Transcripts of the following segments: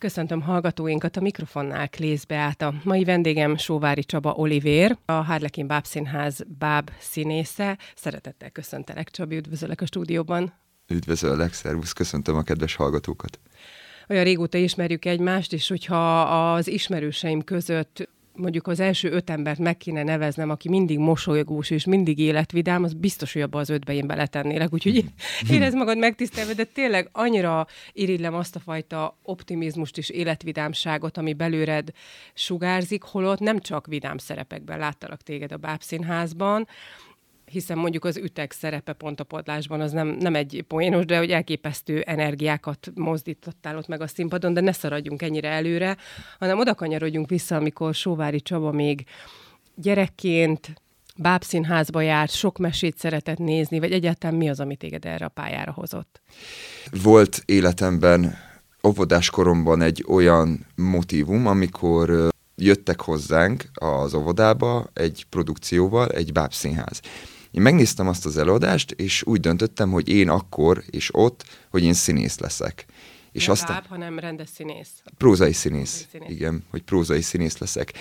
Köszöntöm hallgatóinkat a mikrofonnál Klész A Mai vendégem Sóvári Csaba Olivér, a Harlekin Báb Színház báb színésze. Szeretettel köszöntelek, Csabi, üdvözöllek a stúdióban. Üdvözöllek, szervusz, köszöntöm a kedves hallgatókat. Olyan régóta ismerjük egymást, és hogyha az ismerőseim között mondjuk az első öt embert meg kéne neveznem, aki mindig mosolygós és mindig életvidám, az biztos, hogy abba az ötbe én beletennélek. Úgyhogy érez magad megtisztelve, de tényleg annyira irigylem azt a fajta optimizmust és életvidámságot, ami belőled sugárzik, holott nem csak vidám szerepekben láttalak téged a Bábszínházban, hiszen mondjuk az ütek szerepe pont a padlásban az nem, nem egy poénos, de hogy elképesztő energiákat mozdítottál ott meg a színpadon, de ne szaradjunk ennyire előre, hanem oda kanyarodjunk vissza, amikor Sóvári Csaba még gyerekként bábszínházba járt, sok mesét szeretett nézni, vagy egyáltalán mi az, amit téged erre a pályára hozott? Volt életemben óvodás koromban egy olyan motivum, amikor jöttek hozzánk az óvodába egy produkcióval, egy bábszínház. Én megnéztem azt az előadást, és úgy döntöttem, hogy én akkor és ott, hogy én színész leszek. És Nem aztán... Báb, hanem rendes színész. Prózai színész. színész. Igen, hogy prózai színész leszek.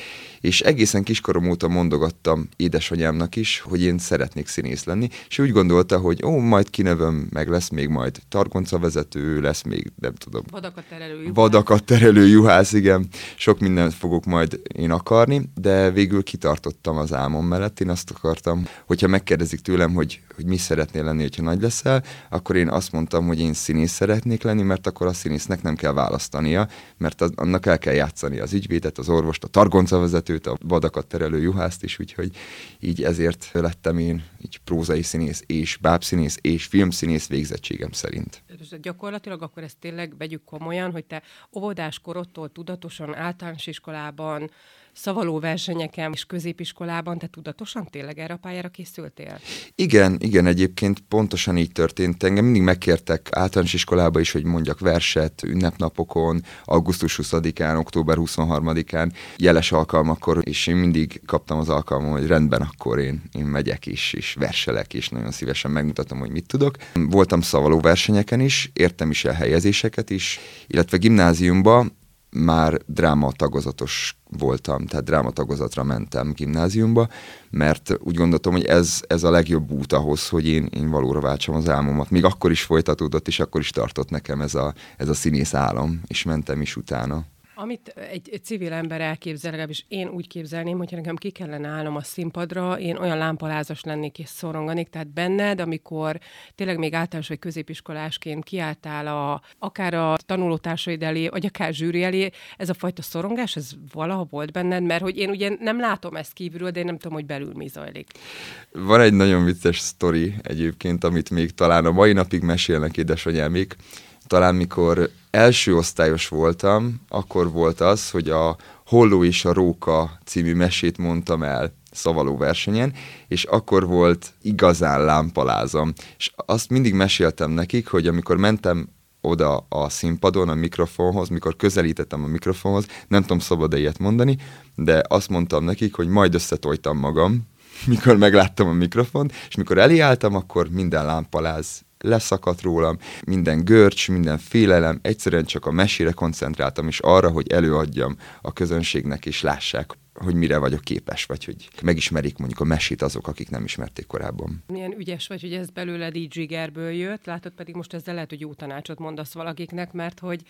És egészen kiskorom óta mondogattam édesanyámnak is, hogy én szeretnék színész lenni, és úgy gondolta, hogy ó, majd kinevem, meg lesz még majd targonca vezető, lesz még, nem tudom. Vadakat terelő juhász. Vadakat terelő juhász, igen. Sok mindent fogok majd én akarni, de végül kitartottam az álmom mellett. Én azt akartam, hogyha megkérdezik tőlem, hogy, hogy mi szeretnél lenni, hogyha nagy leszel, akkor én azt mondtam, hogy én színész szeretnék lenni, mert akkor a színésznek nem kell választania, mert az, annak el kell játszani az ügyvédet, az orvost, a targoncavezetőt, a vadakat terelő juhászt is, úgyhogy így ezért lettem én így prózai színész és bábszínész és filmszínész végzettségem szerint. Gyakorlatilag akkor ezt tényleg vegyük komolyan, hogy te óvodás korodtól tudatosan általános iskolában szavaló versenyeken és középiskolában te tudatosan tényleg erre a pályára készültél? Igen, igen, egyébként pontosan így történt. Engem mindig megkértek általános iskolába is, hogy mondjak verset ünnepnapokon, augusztus 20-án, október 23-án, jeles alkalmakkor, és én mindig kaptam az alkalmam, hogy rendben, akkor én, én megyek is, és verselek, és nagyon szívesen megmutatom, hogy mit tudok. Voltam szavaló versenyeken is, értem is el helyezéseket is, illetve gimnáziumban már dráma tagozatos voltam, tehát dráma tagozatra mentem gimnáziumba, mert úgy gondoltam, hogy ez, ez a legjobb út ahhoz, hogy én, én valóra váltsam az álmomat. Még akkor is folytatódott, és akkor is tartott nekem ez a, ez a színész álom, és mentem is utána. Amit egy, egy civil ember elképzel, legalábbis én úgy képzelném, hogyha nekem ki kellene állnom a színpadra, én olyan lámpalázas lennék és szoronganék, tehát benned, amikor tényleg még általános vagy középiskolásként kiálltál a, akár a tanulótársaid elé, vagy akár zsűri elé, ez a fajta szorongás, ez valaha volt benned, mert hogy én ugye nem látom ezt kívülről, de én nem tudom, hogy belül mi zajlik. Van egy nagyon vicces sztori egyébként, amit még talán a mai napig mesélnek édesanyámik, talán mikor első osztályos voltam, akkor volt az, hogy a Holló és a Róka című mesét mondtam el szavaló versenyen, és akkor volt igazán lámpalázom. És azt mindig meséltem nekik, hogy amikor mentem oda a színpadon, a mikrofonhoz, mikor közelítettem a mikrofonhoz, nem tudom szabad-e ilyet mondani, de azt mondtam nekik, hogy majd összetojtam magam, mikor megláttam a mikrofont, és mikor eliálltam, akkor minden lámpaláz leszakadt rólam, minden görcs, minden félelem, egyszerűen csak a mesére koncentráltam, és arra, hogy előadjam a közönségnek, és lássák, hogy mire vagyok képes, vagy hogy megismerik mondjuk a mesét azok, akik nem ismerték korábban. Milyen ügyes vagy, hogy ez belőled így zsigerből jött, látod pedig most ezzel lehet, hogy jó tanácsot mondasz valakiknek, mert hogy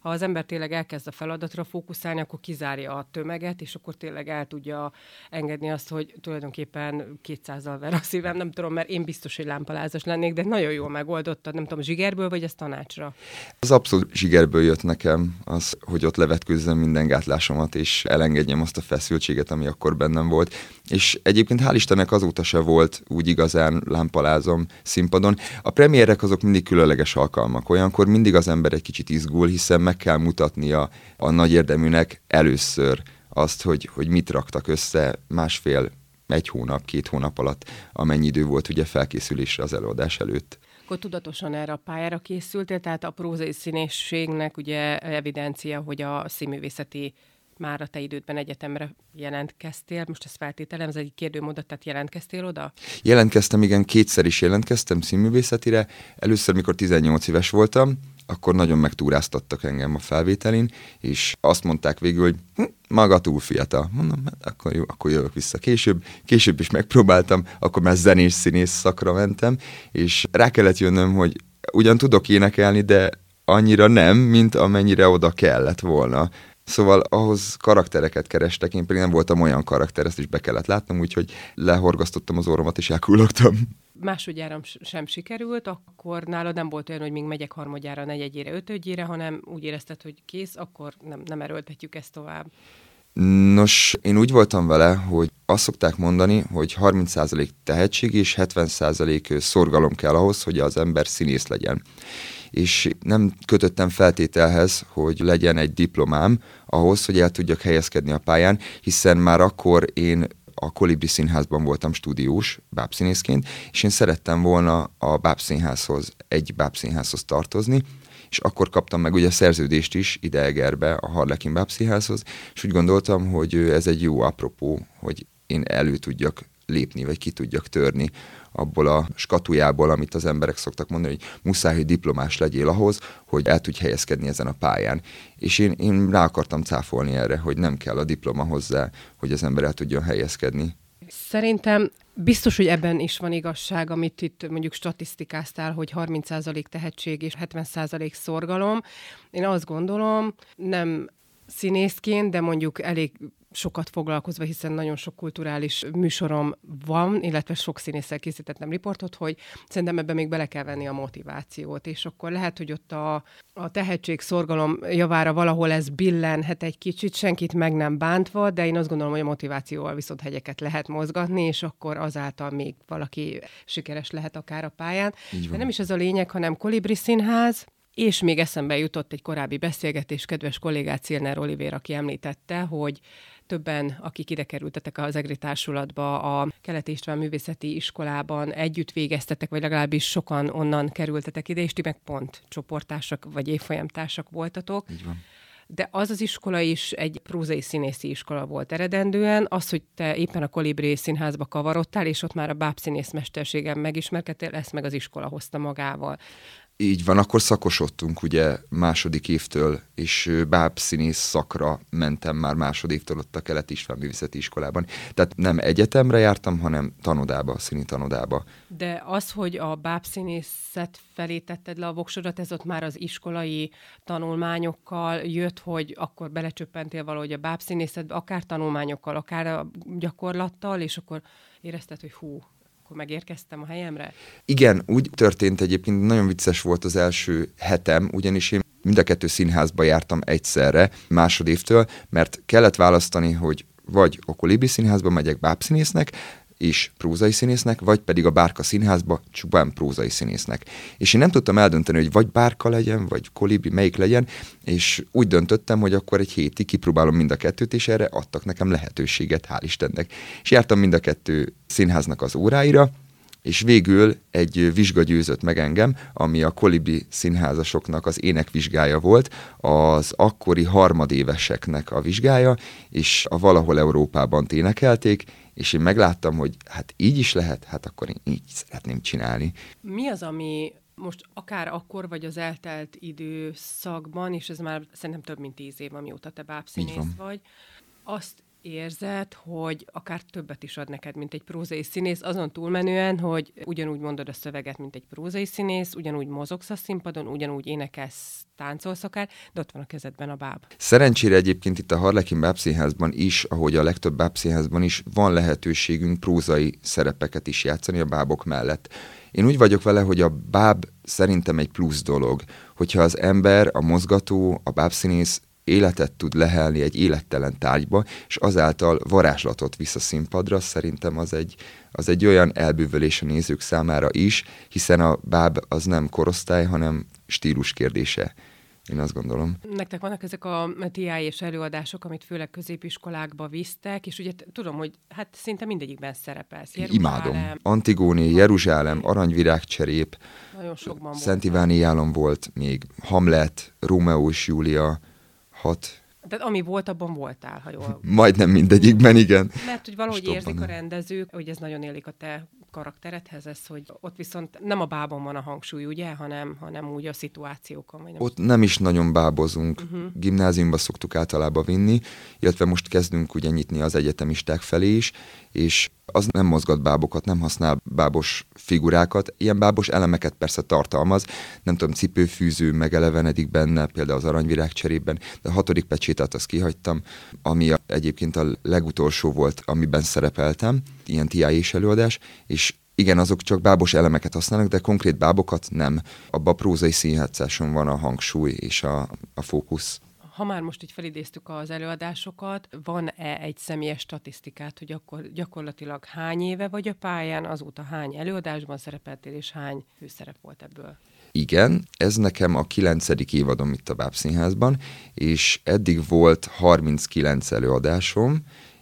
ha az ember tényleg elkezd a feladatra fókuszálni, akkor kizárja a tömeget, és akkor tényleg el tudja engedni azt, hogy tulajdonképpen 200-al ver a szívem, nem tudom, mert én biztos, hogy lámpalázas lennék, de nagyon jól megoldottad, nem tudom, zsigerből vagy ez tanácsra? Az abszolút zsigerből jött nekem az, hogy ott levetkőzzem minden gátlásomat, és elengedjem azt a feszültséget, ami akkor bennem volt. És egyébként hál' Istennek azóta se volt úgy igazán lámpalázom színpadon. A premierek azok mindig különleges alkalmak. Olyankor mindig az ember egy kicsit izgul, hiszen meg kell mutatnia a nagy érdeműnek először azt, hogy, hogy mit raktak össze másfél, egy hónap, két hónap alatt, amennyi idő volt ugye felkészülésre az előadás előtt. Akkor tudatosan erre a pályára készültél, tehát a prózai színészségnek ugye evidencia, hogy a színművészeti már a te idődben egyetemre jelentkeztél, most ezt feltételem, ez egy kérdőmódot, tehát jelentkeztél oda? Jelentkeztem, igen, kétszer is jelentkeztem színművészetire. Először, mikor 18 éves voltam, akkor nagyon megtúráztattak engem a felvételin, és azt mondták végül, hogy hm, maga túl fiatal. Mondom, hát akkor jó, akkor jövök vissza később. Később is megpróbáltam, akkor már zenés színész szakra mentem, és rá kellett jönnöm, hogy ugyan tudok énekelni, de annyira nem, mint amennyire oda kellett volna. Szóval ahhoz karaktereket kerestek, én pedig nem voltam olyan karakter, ezt is be kellett látnom, úgyhogy lehorgasztottam az orromat és elkullogtam. Másodjára sem sikerült, akkor nálad nem volt olyan, hogy még megyek harmadjára, negyedjére, ötödjére, hanem úgy érezted, hogy kész, akkor nem, nem erőltetjük ezt tovább. Nos, én úgy voltam vele, hogy azt szokták mondani, hogy 30% tehetség és 70% szorgalom kell ahhoz, hogy az ember színész legyen és nem kötöttem feltételhez, hogy legyen egy diplomám ahhoz, hogy el tudjak helyezkedni a pályán, hiszen már akkor én a Kolibri Színházban voltam stúdiós bábszínészként, és én szerettem volna a bábszínházhoz, egy bábszínházhoz tartozni, és akkor kaptam meg ugye a szerződést is ide Egerbe a Harlekin bábszínházhoz, és úgy gondoltam, hogy ez egy jó apropó, hogy én elő tudjak lépni, vagy ki tudjak törni abból a skatujából, amit az emberek szoktak mondani, hogy muszáj, hogy diplomás legyél ahhoz, hogy el tudj helyezkedni ezen a pályán. És én, én rá akartam cáfolni erre, hogy nem kell a diploma hozzá, hogy az ember el tudjon helyezkedni. Szerintem biztos, hogy ebben is van igazság, amit itt mondjuk statisztikáztál, hogy 30% tehetség és 70% szorgalom. Én azt gondolom, nem színészként, de mondjuk elég sokat foglalkozva, hiszen nagyon sok kulturális műsorom van, illetve sok színésszel készítettem riportot, hogy szerintem ebben még bele kell venni a motivációt, és akkor lehet, hogy ott a, a tehetség szorgalom javára valahol ez billenhet egy kicsit, senkit meg nem bántva, de én azt gondolom, hogy a motivációval viszont hegyeket lehet mozgatni, és akkor azáltal még valaki sikeres lehet akár a pályán. De nem is ez a lényeg, hanem Kolibri Színház, és még eszembe jutott egy korábbi beszélgetés, kedves kollégát Szilner Olivér, aki említette, hogy többen, akik ide kerültetek az EGRI társulatba, a Kelet István Művészeti Iskolában együtt végeztetek, vagy legalábbis sokan onnan kerültetek ide, és ti meg pont csoportársak, vagy évfolyamtársak voltatok. Így van de az az iskola is egy prózai színészi iskola volt eredendően. Az, hogy te éppen a Kolibri színházba kavarodtál, és ott már a bábszínész mesterségem megismerkedtél, ezt meg az iskola hozta magával. Így van, akkor szakosodtunk ugye második évtől, és bábszínész szakra mentem már másodévtől ott a Kelet István Művészeti Iskolában. Tehát nem egyetemre jártam, hanem tanodába, színi tanodába. De az, hogy a bábszínészet felé tetted le a voksodat, ez ott már az iskolai tanulmányokkal jött, hogy akkor belecsöppentél valahogy a bábszínészetbe, akár tanulmányokkal, akár a gyakorlattal, és akkor érezted, hogy hú, akkor megérkeztem a helyemre? Igen, úgy történt egyébként, nagyon vicces volt az első hetem, ugyanis én mind a kettő színházba jártam egyszerre, másodévtől, mert kellett választani, hogy vagy a Kolibri színházba megyek bábszínésznek, és prózai színésznek, vagy pedig a Bárka színházba csupán prózai színésznek. És én nem tudtam eldönteni, hogy vagy Bárka legyen, vagy Kolibri, melyik legyen, és úgy döntöttem, hogy akkor egy hétig kipróbálom mind a kettőt, és erre adtak nekem lehetőséget, hál' Istennek. És jártam mind a kettő színháznak az óráira, és végül egy vizsga győzött meg engem, ami a Kolibri színházasoknak az énekvizsgája volt, az akkori harmadéveseknek a vizsgája, és a valahol Európában énekelték, és én megláttam, hogy hát így is lehet, hát akkor én így szeretném csinálni. Mi az, ami most akár akkor, vagy az eltelt időszakban, és ez már szerintem több mint tíz év, amióta te bábszínész vagy, azt érzed, hogy akár többet is ad neked, mint egy prózai színész, azon túlmenően, hogy ugyanúgy mondod a szöveget, mint egy prózai színész, ugyanúgy mozogsz a színpadon, ugyanúgy énekelsz, táncolsz akár, de ott van a kezedben a báb. Szerencsére egyébként itt a Harlekin bábszínházban is, ahogy a legtöbb bábszínházban is, van lehetőségünk prózai szerepeket is játszani a bábok mellett. Én úgy vagyok vele, hogy a báb szerintem egy plusz dolog, hogyha az ember, a mozgató, a bábszínész életet tud lehelni egy élettelen tárgyba, és azáltal varázslatot visz a színpadra, szerintem az egy, az egy olyan elbűvölés a nézők számára is, hiszen a báb az nem korosztály, hanem stílus kérdése. Én azt gondolom. Nektek vannak ezek a TI és előadások, amit főleg középiskolákba visztek, és ugye tudom, hogy hát szinte mindegyikben szerepelsz. Jeruzsálem. Imádom. Antigóni, Jeruzsálem, Aranyvirágcserép, Nagyon sokban Szent Iváni volt még, Hamlet, Rómeó és Júlia, hat Tehát ami volt, abban voltál, ha jól... Majdnem mindegyikben, igen. Mert hogy valahogy érzik a rendezők, hogy ez nagyon élik a te karakteredhez, ez, hogy ott viszont nem a bábon van a hangsúly, ugye, hanem, hanem úgy a szituációkon. Vagy nem ott nem is nagyon bábozunk. Uh-huh. Gimnáziumba szoktuk általában vinni, illetve most kezdünk ugye nyitni az egyetemisták felé is, és az nem mozgat bábokat, nem használ bábos figurákat, ilyen bábos elemeket persze tartalmaz, nem tudom, cipőfűző megelevenedik benne, például az aranyvirág cserében, de a hatodik pecsétet azt kihagytam, ami egyébként a legutolsó volt, amiben szerepeltem, ilyen TIA és előadás, és igen, azok csak bábos elemeket használnak, de konkrét bábokat nem. Abba a prózai színhátszáson van a hangsúly és a, a fókusz ha már most így felidéztük az előadásokat, van-e egy személyes statisztikát, hogy akkor gyakorlatilag hány éve vagy a pályán, azóta hány előadásban szerepeltél, és hány főszerep volt ebből? Igen, ez nekem a kilencedik évadom itt a Bábszínházban, és eddig volt 39 előadásom,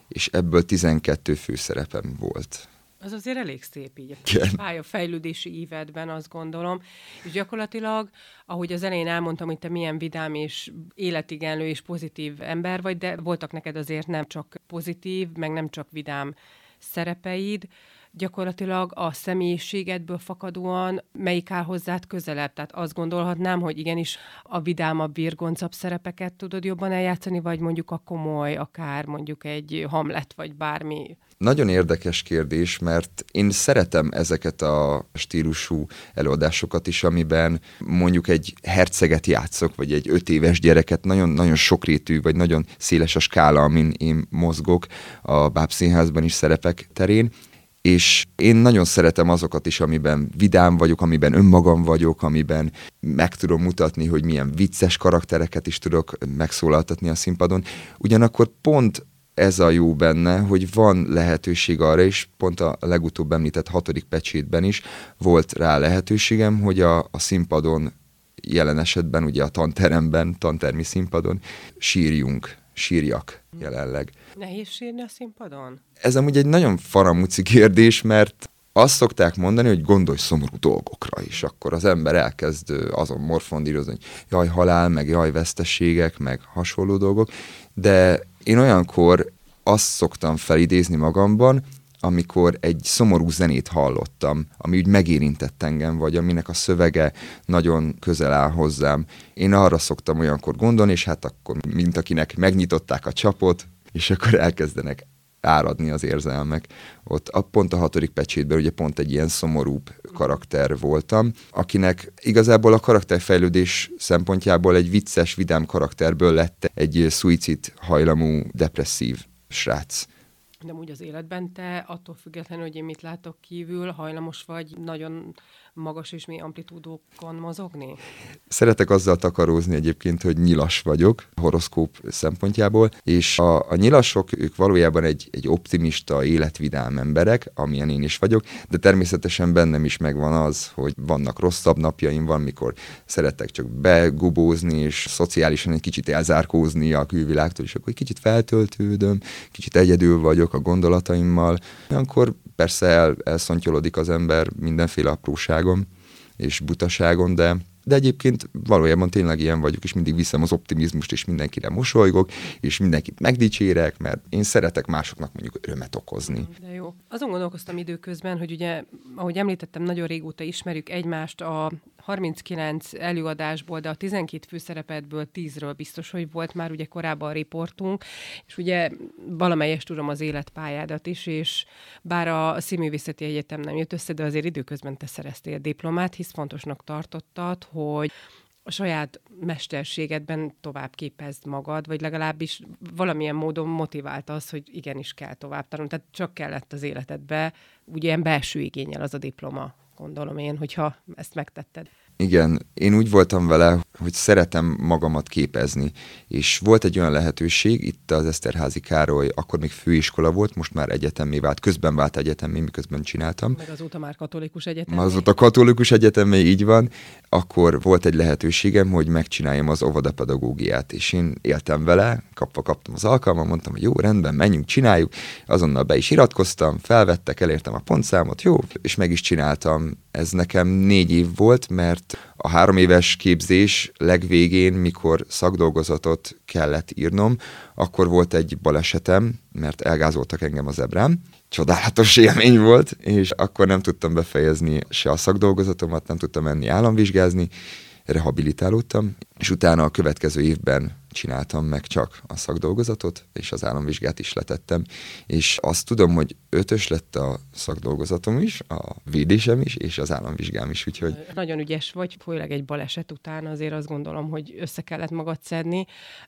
és ebből 12 főszerepem volt. Az azért elég szép így a fejlődési ívedben, azt gondolom. És gyakorlatilag, ahogy az elején elmondtam, hogy te milyen vidám és életigenlő és pozitív ember vagy, de voltak neked azért nem csak pozitív, meg nem csak vidám szerepeid, gyakorlatilag a személyiségedből fakadóan melyik áll hozzád közelebb? Tehát azt gondolhatnám, hogy igenis a vidámabb, virgoncabb szerepeket tudod jobban eljátszani, vagy mondjuk a komoly, akár mondjuk egy Hamlet, vagy bármi nagyon érdekes kérdés, mert én szeretem ezeket a stílusú előadásokat is, amiben mondjuk egy herceget játszok, vagy egy öt éves gyereket, nagyon, nagyon sokrétű, vagy nagyon széles a skála, amin én mozgok a bábszínházban is szerepek terén, és én nagyon szeretem azokat is, amiben vidám vagyok, amiben önmagam vagyok, amiben meg tudom mutatni, hogy milyen vicces karaktereket is tudok megszólaltatni a színpadon. Ugyanakkor pont ez a jó benne, hogy van lehetőség arra, és pont a legutóbb említett hatodik pecsétben is volt rá lehetőségem, hogy a, a színpadon, jelen esetben ugye a tanteremben, tantermi színpadon sírjunk, sírjak jelenleg. Nehéz sírni a színpadon? Ez amúgy egy nagyon faramúci kérdés, mert azt szokták mondani, hogy gondolj szomorú dolgokra is, akkor az ember elkezd azon morfondírozni, hogy jaj, halál, meg jaj, veszteségek, meg hasonló dolgok, de én olyankor azt szoktam felidézni magamban, amikor egy szomorú zenét hallottam, ami úgy megérintett engem, vagy aminek a szövege nagyon közel áll hozzám. Én arra szoktam olyankor gondolni, és hát akkor, mint akinek megnyitották a csapot, és akkor elkezdenek áradni az érzelmek. Ott a, pont a hatodik pecsétben ugye pont egy ilyen szomorúbb karakter voltam, akinek igazából a karakterfejlődés szempontjából egy vicces, vidám karakterből lett egy szuicid hajlamú, depresszív srác. De úgy az életben te attól függetlenül, hogy én mit látok kívül, hajlamos vagy nagyon magas és mély amplitúdókon mozogni? Szeretek azzal takarózni egyébként, hogy nyilas vagyok horoszkóp szempontjából, és a, a nyilasok, ők valójában egy, egy optimista, életvidám emberek, amilyen én is vagyok, de természetesen bennem is megvan az, hogy vannak rosszabb napjaim, van, mikor szeretek csak begubózni, és szociálisan egy kicsit elzárkózni a külvilágtól, és akkor egy kicsit feltöltődöm, kicsit egyedül vagyok a gondolataimmal, akkor persze el, elszontyolodik az ember mindenféle apróságon és butaságon, de de egyébként valójában tényleg ilyen vagyok, és mindig viszem az optimizmust, és mindenkire mosolygok, és mindenkit megdicsérek, mert én szeretek másoknak mondjuk örömet okozni. De jó. Azon gondolkoztam időközben, hogy ugye, ahogy említettem, nagyon régóta ismerjük egymást, a 39 előadásból, de a 12 főszerepetből 10-ről biztos, hogy volt már ugye korábban a riportunk, és ugye valamelyest tudom az életpályádat is, és bár a Színművészeti Egyetem nem jött össze, de azért időközben te szereztél diplomát, hisz fontosnak tartottad, hogy a saját mesterségedben tovább képezd magad, vagy legalábbis valamilyen módon motivált az, hogy igenis kell tovább tanulni. Tehát csak kellett az életedbe, ugye ilyen belső igényel az a diploma gondolom én, hogyha ezt megtetted. Igen, én úgy voltam vele, hogy szeretem magamat képezni, és volt egy olyan lehetőség, itt az Eszterházi Károly, akkor még főiskola volt, most már egyetemé vált, közben vált egyetemé, miközben csináltam. Meg azóta már katolikus egyetem. Azóta katolikus egyetemé, így van. Akkor volt egy lehetőségem, hogy megcsináljam az óvodapedagógiát, és én éltem vele, kapva kaptam az alkalmat, mondtam, hogy jó, rendben, menjünk, csináljuk. Azonnal be is iratkoztam, felvettek, elértem a pontszámot, jó, és meg is csináltam. Ez nekem négy év volt, mert a három éves képzés és legvégén, mikor szakdolgozatot kellett írnom, akkor volt egy balesetem, mert elgázoltak engem az ebrám. Csodálatos élmény volt, és akkor nem tudtam befejezni se a szakdolgozatomat, nem tudtam menni államvizsgázni, rehabilitálódtam, és utána a következő évben csináltam meg csak a szakdolgozatot, és az államvizsgát is letettem, és azt tudom, hogy ötös lett a szakdolgozatom is, a védésem is, és az államvizsgám is, úgyhogy... Nagyon ügyes vagy, főleg egy baleset után azért azt gondolom, hogy össze kellett magad szedni,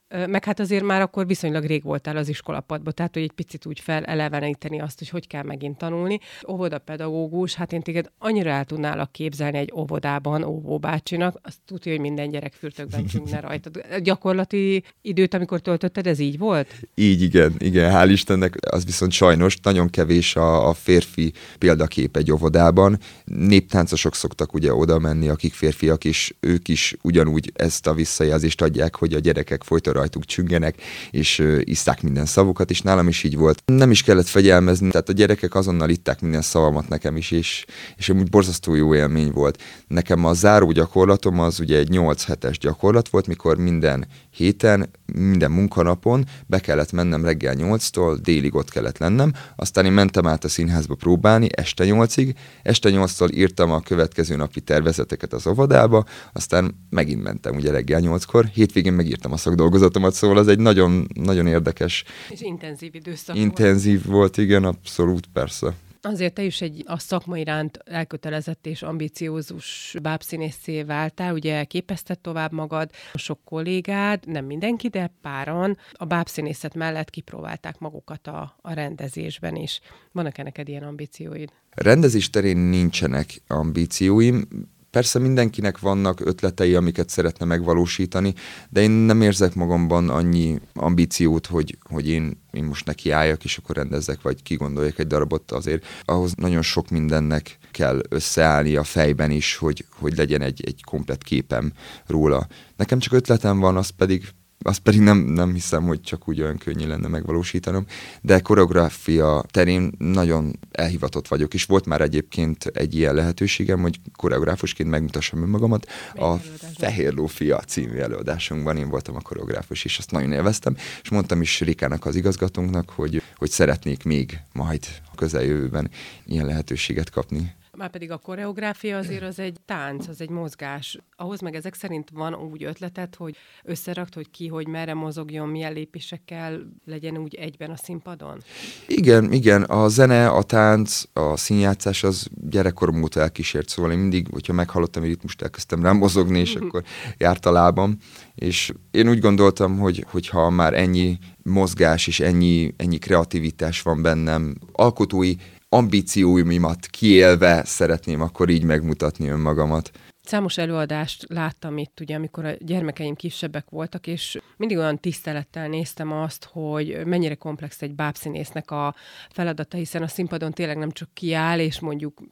meg hát azért már akkor viszonylag rég voltál az iskolapadban, tehát hogy egy picit úgy feleleveníteni azt, hogy hogy kell megint tanulni. Óvodapedagógus, hát én téged annyira el tudnálak képzelni egy óvodában, óvóbácsinak, azt tudja, hogy minden gyerek fürtökben ne rajtad. Gyakorlati időt, amikor töltötted, ez így volt? Így, igen, igen, hál' Istennek, az viszont sajnos nagyon kevés a, a férfi példakép egy óvodában. Néptáncosok szoktak ugye oda menni, akik férfiak, és ők is ugyanúgy ezt a visszajelzést adják, hogy a gyerekek folyton rajtuk csüngenek, és iszták minden szavukat, és nálam is így volt. Nem is kellett fegyelmezni, tehát a gyerekek azonnal itták minden szavamat nekem is, és, és amúgy borzasztó jó élmény volt. Nekem a záró gyakorlatom az ugye egy 8 hetes gyakorlat volt, mikor minden héten, minden munkanapon be kellett mennem reggel 8-tól, délig ott kellett lennem, aztán én mentem át a színházba próbálni este 8-ig, este 8-tól írtam a következő napi tervezeteket az óvodába, aztán megint mentem ugye reggel 8-kor, hétvégén megírtam a szakdolgozatomat, szóval az egy nagyon, nagyon érdekes. És intenzív időszak Intenzív volt, volt igen, abszolút, persze. Azért te is egy a szakma iránt elkötelezett és ambiciózus bábszínészé váltál, ugye képezted tovább magad, sok kollégád, nem mindenki, de páran a bábszínészet mellett kipróbálták magukat a, a rendezésben is. Vannak-e neked ilyen ambícióid? Rendezés terén nincsenek ambícióim, Persze mindenkinek vannak ötletei, amiket szeretne megvalósítani, de én nem érzek magamban annyi ambíciót, hogy, hogy én, én most neki álljak, és akkor rendezzek, vagy kigondoljak egy darabot azért. Ahhoz nagyon sok mindennek kell összeállni a fejben is, hogy, hogy legyen egy, egy komplet képem róla. Nekem csak ötletem van, az pedig azt pedig nem, nem hiszem, hogy csak úgy olyan könnyű lenne megvalósítanom, de koreográfia terén nagyon elhivatott vagyok, és volt már egyébként egy ilyen lehetőségem, hogy koreográfusként megmutassam önmagamat. A Fehér Lófia című előadásunkban én voltam a koreográfus, és azt nagyon élveztem, és mondtam is Rikának az igazgatónknak, hogy, hogy szeretnék még majd a közeljövőben ilyen lehetőséget kapni. Már pedig a koreográfia azért az egy tánc, az egy mozgás. Ahhoz meg ezek szerint van úgy ötletet, hogy összerakt, hogy ki, hogy merre mozogjon, milyen lépésekkel legyen úgy egyben a színpadon? Igen, igen. A zene, a tánc, a színjátszás az gyerekkorom óta elkísért, szóval én mindig, hogyha meghallottam egy ritmust, elkezdtem rám mozogni, és akkor járt a lábam. És én úgy gondoltam, hogy hogyha már ennyi mozgás és ennyi, ennyi kreativitás van bennem, alkotói ambícióimat kiélve szeretném akkor így megmutatni önmagamat. Számos előadást láttam itt, ugye, amikor a gyermekeim kisebbek voltak, és mindig olyan tisztelettel néztem azt, hogy mennyire komplex egy bábszínésznek a feladata, hiszen a színpadon tényleg nem csak kiáll, és mondjuk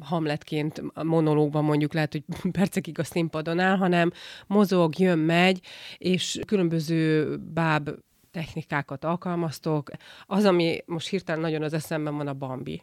Hamletként a monológban mondjuk lehet, hogy percekig a színpadon áll, hanem mozog, jön, megy, és különböző báb technikákat alkalmaztok. Az, ami most hirtelen nagyon az eszemben van, a Bambi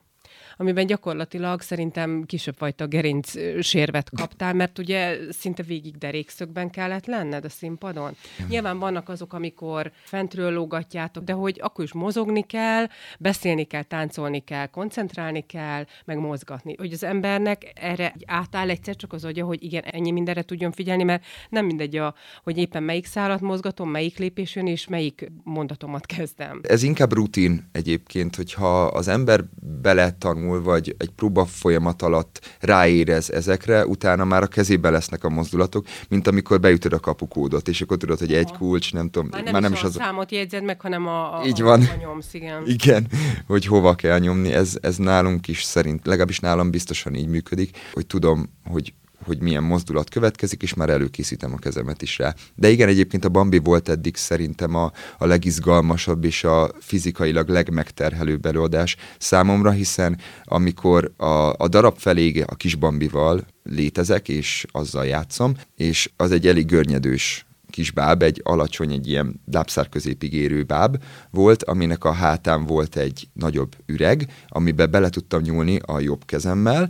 amiben gyakorlatilag szerintem kisebb fajta gerinc sérvet kaptál, mert ugye szinte végig derékszögben kellett lenned a színpadon. Nyilván vannak azok, amikor fentről lógatjátok, de hogy akkor is mozogni kell, beszélni kell, táncolni kell, koncentrálni kell, meg mozgatni. Hogy az embernek erre átáll egyszer csak az agya, hogy igen, ennyi mindenre tudjon figyelni, mert nem mindegy, a, hogy éppen melyik szálat mozgatom, melyik lépés jön, és melyik mondatomat kezdem. Ez inkább rutin egyébként, hogyha az ember bele tanul, vagy egy próba folyamat alatt ráérez ezekre, utána már a kezébe lesznek a mozdulatok, mint amikor beütöd a kapukódot, és akkor tudod, hogy egy kulcs, nem tudom. Már nem, már nem is, is az... a számot jegyzed meg, hanem a, a, Így van. a nyomsz, igen. igen, hogy hova kell nyomni, ez, ez nálunk is szerint, legalábbis nálam biztosan így működik, hogy tudom, hogy hogy milyen mozdulat következik, és már előkészítem a kezemet is rá. De igen, egyébként a Bambi volt eddig szerintem a, a legizgalmasabb és a fizikailag legmegterhelőbb előadás számomra, hiszen amikor a, a darab felé a kis Bambival létezek, és azzal játszom, és az egy elég görnyedős kis báb, egy alacsony, egy ilyen lábszár középig érő báb volt, aminek a hátán volt egy nagyobb üreg, amiben bele tudtam nyúlni a jobb kezemmel,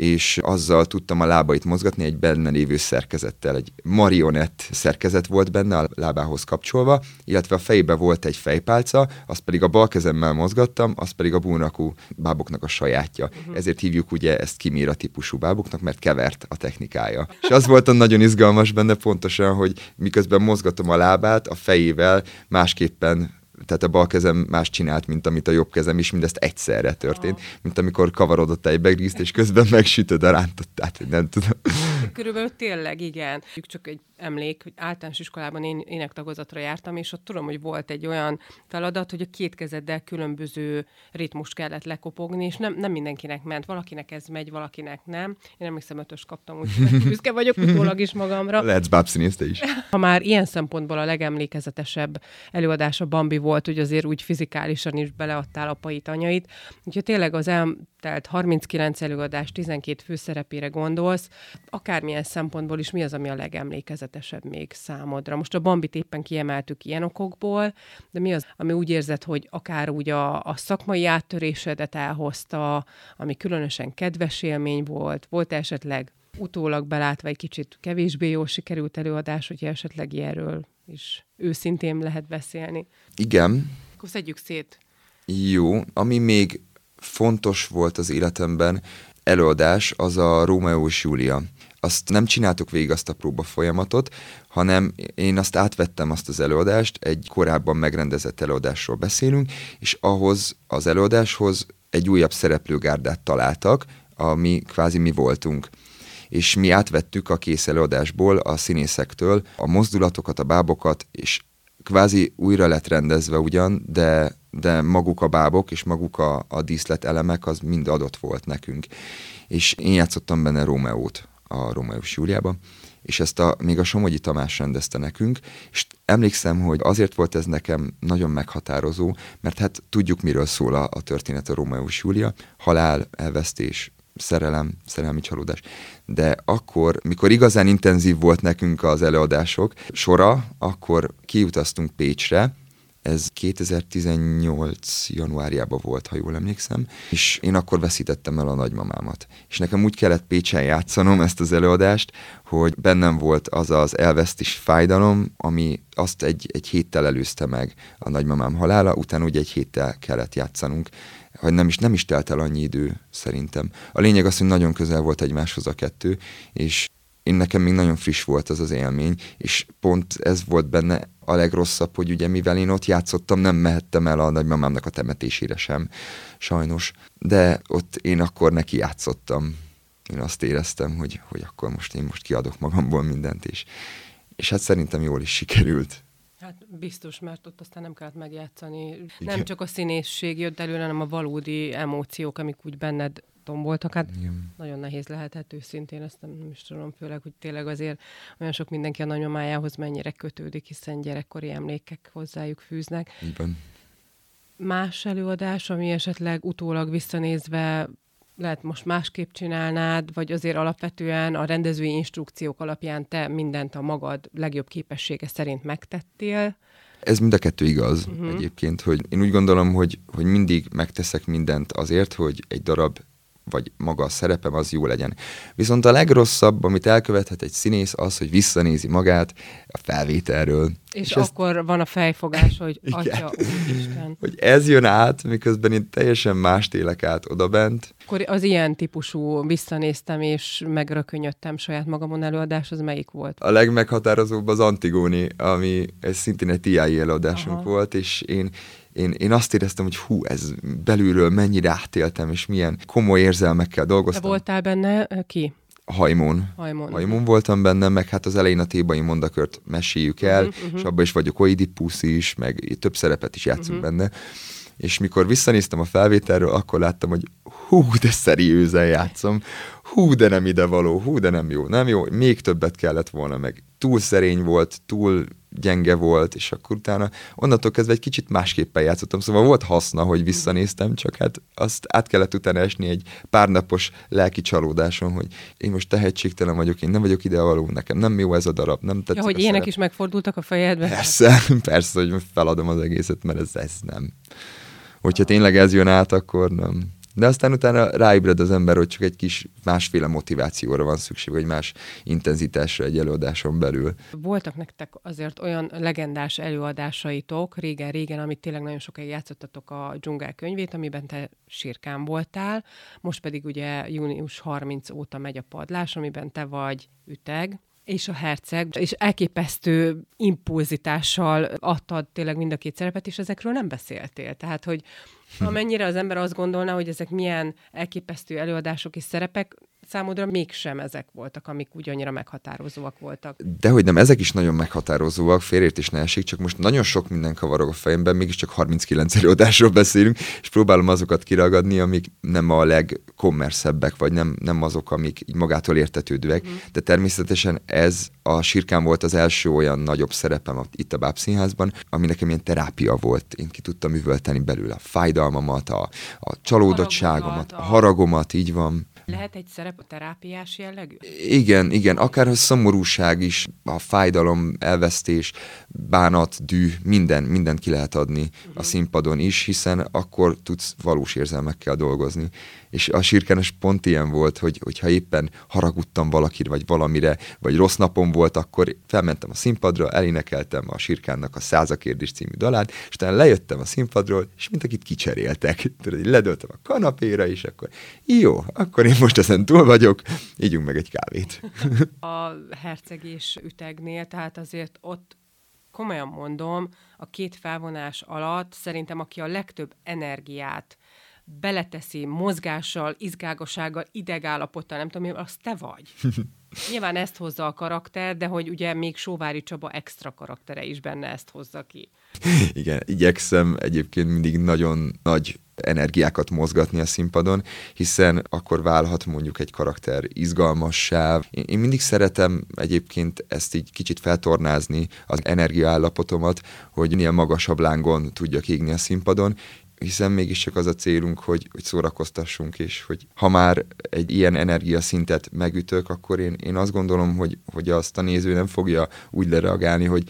és azzal tudtam a lábait mozgatni egy benne lévő szerkezettel. Egy marionett szerkezet volt benne a lábához kapcsolva, illetve a fejébe volt egy fejpálca, azt pedig a bal kezemmel mozgattam, az pedig a búnakú báboknak a sajátja. Uh-huh. Ezért hívjuk ugye ezt kimíra típusú báboknak, mert kevert a technikája. És az volt a nagyon izgalmas benne pontosan, hogy miközben mozgatom a lábát, a fejével másképpen tehát a bal kezem más csinált, mint amit a jobb kezem is, mindezt egyszerre történt, mint amikor kavarodott egy begrízt, és közben megsütöd a rántottát, nem tudom. Körülbelül tényleg, igen. Csak egy emlék, hogy általános iskolában én énektagozatra jártam, és ott tudom, hogy volt egy olyan feladat, hogy a két kezeddel különböző ritmust kellett lekopogni, és nem, nem mindenkinek ment. Valakinek ez megy, valakinek nem. Én emlékszem, ötös kaptam, úgyhogy büszke vagyok utólag is magamra. Lehetsz bábszínész is. Ha már ilyen szempontból a legemlékezetesebb előadás a Bambi volt, hogy azért úgy fizikálisan is beleadtál apait, anyait. Úgyhogy tényleg az eltelt 39 előadás, 12 főszerepére gondolsz, akármilyen szempontból is mi az, ami a legemlékezetesebb még számodra? Most a Bambit éppen kiemeltük ilyen okokból, de mi az, ami úgy érzed, hogy akár úgy a, a szakmai áttörésedet elhozta, ami különösen kedves élmény volt, volt esetleg utólag belátva egy kicsit kevésbé jól sikerült előadás, hogy esetleg ilyenről is őszintén lehet beszélni. Igen. Akkor szedjük szét. Jó, ami még fontos volt az életemben, előadás, az a Rómeó és Júlia. Azt nem csináltuk végig azt a próba folyamatot, hanem én azt átvettem azt az előadást, egy korábban megrendezett előadásról beszélünk, és ahhoz az előadáshoz egy újabb szereplőgárdát találtak, ami kvázi mi voltunk és mi átvettük a kész előadásból a színészektől a mozdulatokat, a bábokat, és kvázi újra lett rendezve ugyan, de, de maguk a bábok és maguk a, a díszlet elemek az mind adott volt nekünk. És én játszottam benne Rómeót a Rómeós Júliába, és ezt a, még a Somogyi Tamás rendezte nekünk, és emlékszem, hogy azért volt ez nekem nagyon meghatározó, mert hát tudjuk, miről szól a, a történet a Rómeós Júlia, halál, elvesztés, szerelem, szerelmi csalódás. De akkor, mikor igazán intenzív volt nekünk az előadások sora, akkor kiutaztunk Pécsre, ez 2018 januárjában volt, ha jól emlékszem, és én akkor veszítettem el a nagymamámat. És nekem úgy kellett Pécsen játszanom ezt az előadást, hogy bennem volt az az elvesztés fájdalom, ami azt egy, egy héttel előzte meg a nagymamám halála, utána ugye egy héttel kellett játszanunk hogy nem is, nem is telt el annyi idő szerintem. A lényeg az, hogy nagyon közel volt egymáshoz a kettő, és én nekem még nagyon friss volt az az élmény, és pont ez volt benne a legrosszabb, hogy ugye mivel én ott játszottam, nem mehettem el a nagymamámnak a temetésére sem, sajnos. De ott én akkor neki játszottam. Én azt éreztem, hogy, hogy akkor most én most kiadok magamból mindent, és, és hát szerintem jól is sikerült. Hát biztos, mert ott aztán nem kellett megjátszani. Igen. Nem csak a színészség jött előre, hanem a valódi emóciók, amik úgy benned tomboltak. Hát Igen. nagyon nehéz lehetett őszintén, ezt nem, nem is tudom, főleg, hogy tényleg azért olyan sok mindenki a nagymamájához mennyire kötődik, hiszen gyerekkori emlékek hozzájuk fűznek. Igen. Más előadás, ami esetleg utólag visszanézve lehet most másképp csinálnád, vagy azért alapvetően a rendezői instrukciók alapján te mindent a magad legjobb képessége szerint megtettél? Ez mind a kettő igaz uh-huh. egyébként, hogy én úgy gondolom, hogy, hogy mindig megteszek mindent azért, hogy egy darab vagy maga a szerepem az jó legyen. Viszont a legrosszabb, amit elkövethet egy színész, az, hogy visszanézi magát a felvételről. És, és akkor ezt... van a fejfogás, hogy atya, Isten. Hogy ez jön át, miközben én teljesen más élek át odabent. Akkor az ilyen típusú visszanéztem, és megrökönyödtem saját magamon előadás, az melyik volt? A legmeghatározóbb az Antigóni, ami ez szintén egy TI előadásunk Aha. volt, és én én, én azt éreztem, hogy hú, ez belülről mennyire átéltem, és milyen komoly érzelmekkel dolgoztam. De voltál benne ki? Hajmon. Hajmon. Hajmon voltam benne, meg hát az elején a tébai mondakört meséljük el, uh-huh, uh-huh. és abban is vagyok Oedipus is, meg több szerepet is játszunk uh-huh. benne. És mikor visszanéztem a felvételről, akkor láttam, hogy hú, de szeriőzen játszom, hú, de nem ide való, hú, de nem jó, nem jó, még többet kellett volna, meg túl szerény volt, túl gyenge volt, és akkor utána onnantól kezdve egy kicsit másképpen játszottam, szóval volt haszna, hogy visszanéztem, csak hát azt át kellett utána esni egy pár napos lelki csalódáson, hogy én most tehetségtelen vagyok, én nem vagyok ide való, nekem nem jó ez a darab, nem tetszik. Ja, hogy ilyenek is megfordultak a fejedbe? Persze, persze, hogy feladom az egészet, mert ez, ez nem. Hogyha tényleg ez jön át, akkor nem. De aztán utána ráébred az ember, hogy csak egy kis másféle motivációra van szükség, vagy más intenzitásra egy előadáson belül. Voltak nektek azért olyan legendás előadásaitok régen-régen, amit tényleg nagyon sokáig játszottatok a dzsungel könyvét, amiben te sírkán voltál, most pedig ugye június 30 óta megy a padlás, amiben te vagy üteg, és a herceg, és elképesztő impulzitással adtad tényleg mind a két szerepet, és ezekről nem beszéltél. Tehát, hogy amennyire az ember azt gondolna, hogy ezek milyen elképesztő előadások és szerepek, számodra mégsem ezek voltak, amik ugyannyira meghatározóak voltak. Dehogy nem, ezek is nagyon meghatározóak, félértés ne esik, csak most nagyon sok minden kavarog a fejemben, mégiscsak 39 előadásról beszélünk, és próbálom azokat kiragadni, amik nem a legkommerszebbek, vagy nem, nem azok, amik így magától értetődőek. Mm. De természetesen ez a sirkán volt az első olyan nagyobb szerepem itt a Bábszínházban, ami nekem ilyen terápia volt. Én ki tudtam üvölteni belőle a fájdalmamat, a, a csalódottságomat, a haragomat, így van. Lehet egy szerep a terápiás jellegű? Igen, igen, akár a szomorúság is, a fájdalom, elvesztés, bánat, dű, minden, mindent ki lehet adni uh-huh. a mhm. színpadon is, hiszen akkor tudsz valós érzelmekkel dolgozni és a sírkenes pont ilyen volt, hogy, hogyha éppen haragudtam valakire, vagy valamire, vagy rossz napom volt, akkor felmentem a színpadra, elénekeltem a sírkánnak a Száza kérdés című dalát, és utána lejöttem a színpadról, és mint akit kicseréltek. Tudod, ledöltem a kanapéra, és akkor jó, akkor én most ezen túl vagyok, ígyunk meg egy kávét. A herceg és ütegnél, tehát azért ott komolyan mondom, a két felvonás alatt szerintem aki a legtöbb energiát beleteszi mozgással, izgágossággal, idegállapottal, nem tudom, az te vagy. Nyilván ezt hozza a karakter, de hogy ugye még Sóvári Csaba extra karaktere is benne ezt hozza ki. Igen, igyekszem egyébként mindig nagyon nagy energiákat mozgatni a színpadon, hiszen akkor válhat mondjuk egy karakter izgalmassá. Én, én mindig szeretem egyébként ezt így kicsit feltornázni az energiaállapotomat, hogy milyen magasabb lángon tudjak égni a színpadon, hiszen mégiscsak az a célunk, hogy, hogy szórakoztassunk, és hogy ha már egy ilyen energiaszintet megütök, akkor én, én azt gondolom, hogy, hogy azt a néző nem fogja úgy lereagálni, hogy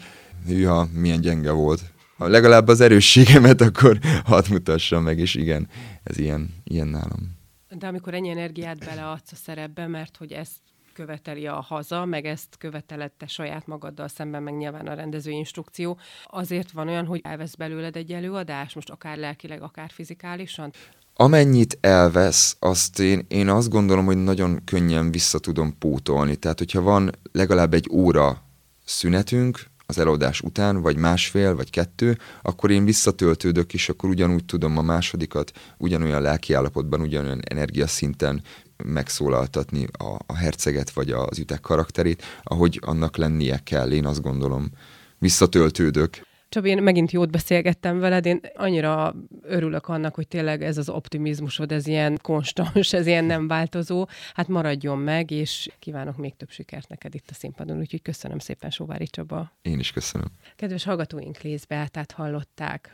hűha, milyen gyenge volt. Ha legalább az erősségemet akkor hadd mutassam meg, és igen, ez ilyen, ilyen nálam. De amikor ennyi energiát beleadsz a szerepbe, mert hogy ezt követeli a haza, meg ezt követelette saját magaddal szemben, meg nyilván a rendező instrukció. Azért van olyan, hogy elvesz belőled egy előadás, most akár lelkileg, akár fizikálisan? Amennyit elvesz, azt én, én azt gondolom, hogy nagyon könnyen vissza tudom pótolni. Tehát, hogyha van legalább egy óra szünetünk, az előadás után, vagy másfél, vagy kettő, akkor én visszatöltődök, és akkor ugyanúgy tudom a másodikat ugyanolyan lelkiállapotban, ugyanolyan energiaszinten megszólaltatni a, a herceget vagy az ütek karakterét, ahogy annak lennie kell, én azt gondolom. Visszatöltődök. Csabi, én megint jót beszélgettem veled, én annyira örülök annak, hogy tényleg ez az optimizmusod, ez ilyen konstans, ez ilyen nem változó. Hát maradjon meg, és kívánok még több sikert neked itt a színpadon, úgyhogy köszönöm szépen, Sóvári Csaba. Én is köszönöm. Kedves hallgatóink, Lézbe, tehát hallották